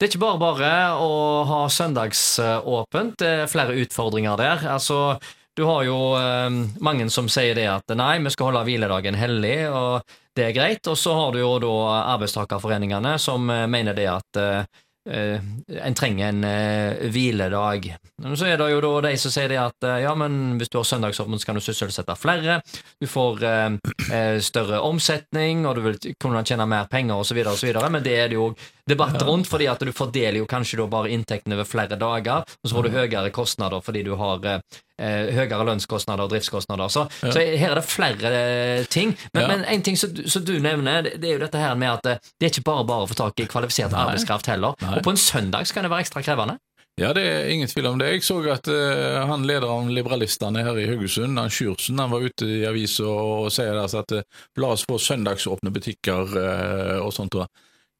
Det er ikke bare bare å ha søndagsåpent, det er flere utfordringer der. Altså, du har jo eh, mange som sier det at nei, vi skal holde hviledagen hellig, og det er greit. Og så har du jo da arbeidstakerforeningene som eh, mener det at eh, eh, en trenger en eh, hviledag. Så er det jo da de som sier det at eh, ja, men hvis du har søndagsåpent, så kan du sysselsette flere. Du får større omsetning, og du vil kunne tjene mer penger osv., osv. Men det er det jo debatt rundt, fordi at du fordeler jo kanskje da bare inntektene over flere dager, og så får du høyere kostnader fordi du har eh, eh, høyere lønnskostnader og driftskostnader. Så, Ja. så her er det flere eh, ting. Men, Ja. men en ting som, du- som du nevner, det, er jo dette her med at eh, det er ikke bare bare å få tak i kvalifisert Nei. arbeidskraft heller. Nei. Og på en søndag så kan det være ekstra krevende. Ja, det er ingen tvil om det. Jeg så at uh, han lederen av liberalistene her i Haugesund, han Sjursen, han var ute i avisa og sier der at uh, la oss få søndagsåpne butikker uh, og sånt. da.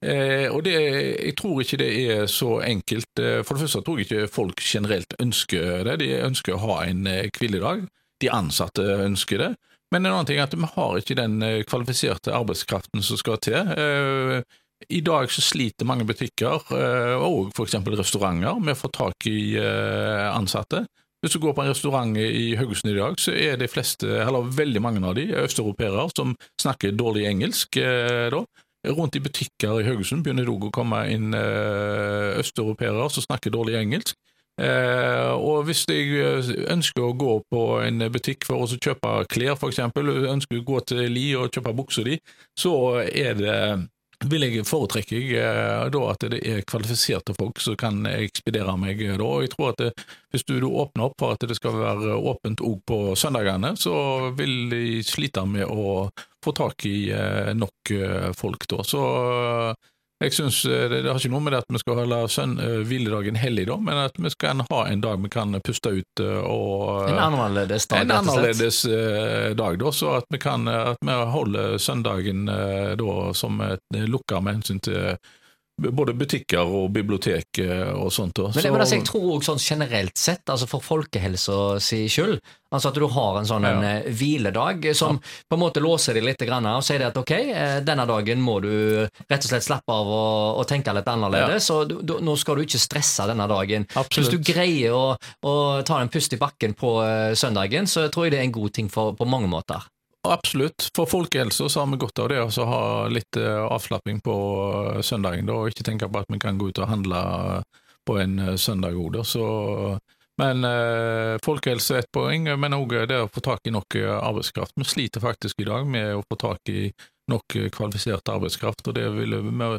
Eh, og det, Jeg tror ikke det er så enkelt. Eh, For det første tror jeg ikke folk generelt ønsker det. De ønsker å ha en eh, hviledag. De ansatte ønsker det. Men en annen ting er at vi har ikke den eh, kvalifiserte arbeidskraften som skal til. Eh, I dag så sliter mange butikker, eh, og f.eks. restauranter, med å få tak i ansatte. Hvis du går på en restaurant i Haugesund i dag, så er de fleste, eller veldig mange av de, østeuropeere som snakker dårlig engelsk. da. Rundt i butikker i Haugesund begynner det òg å komme inn eh, østeuropeere som snakker dårlig engelsk. Eh, og hvis jeg eh, ønsker å gå på en butikk for å kjøpe klær, eksempel, ønsker å gå til Li og kjøpe buksa di, så er det vil jeg foretrekke eh, da at det er kvalifiserte folk som kan ekspedere meg da. Jeg tror at det, hvis du du, åpner opp for at det skal være åpent òg på søndagene, så vil de slite med å få tak i eh, nok eh, folk da. Så eh, jeg synes eh, det, det har ikke noe med det at vi skal holde søn, hviledagen hellig, da, men at vi skal ha en dag vi kan puste ut og En annerledes dag, en annerledes dag, da, så at vi kan at vi holder søndagen da som lukka med hensyn til både butikker og bibliotek eh, og sånt. Også. Men, det, men altså, jeg tror også sånn generelt sett, altså for folkehelsa si skyld, altså at du har en sånn en, Ja. eh, hviledag som på en måte låser deg litt grann, og sier at ok, eh, denne dagen må du rett og slett slappe av og, og tenke litt annerledes, og du, du, nå skal du ikke stresse denne dagen. Absolutt. hvis du greier å, å ta en pust i bakken på søndagen, så tror jeg det er en god ting for, på mange måter. Absolutt. For folkehelsa har vi godt av det å ha litt eh, avslapping på eh, søndagen, da, og ikke tenke på at vi kan gå ut og handle på en eh, søndag òg, men eh, folkehelse er et poeng, men òg det å få tak i nok eh, arbeidskraft. Vi sliter faktisk i dag med å få tak i nok eh, kvalifisert arbeidskraft, og det ville vi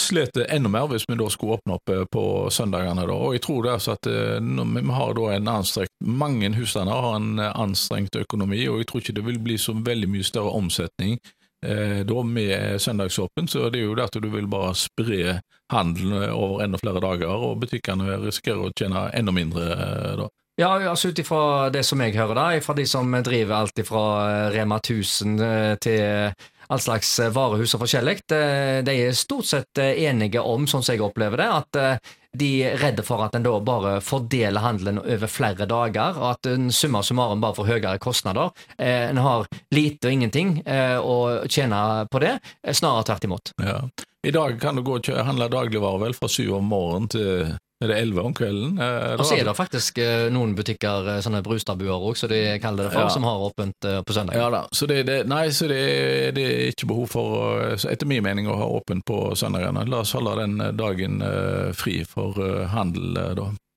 slite enda mer hvis vi da skulle åpne opp eh, på søndagene. Da. Og jeg tror det er så at eh, vi har da en anstrengt Mange husstander har en anstrengt økonomi, og jeg tror ikke det vil bli så veldig mye større omsetning da med søndagsåpen, så det er jo det at du vil bare spre handelen over enda flere dager, og butikkene risikerer å tjene enda mindre da. Ja, altså ut ifra det som jeg hører, da, fra de som driver alt ifra eh, Rema 1000 eh, til all slags eh, varehus og forskjellig, de er stort sett eh, enige om, sånn som jeg opplever det, at eh, de er redde for at en da bare fordeler handelen over flere dager, og at en summa summarum bare får høyere kostnader. En har lite og ingenting å tjene på det, snarere tvert imot. Ja. I dag kan du gå og handle dagligvarer vel fra syv om morgenen til er det elleve om kvelden. Eh, Og så er det faktisk eh, noen butikker, eh, sånne brustabuer òg, som de kaller det for, Ja. som har åpent på søndag. Ja da, så det, det, nei, så det, det er ikke behov for, etter min mening, å ha åpent på søndagene. La oss holde den dagen fri for handel, da.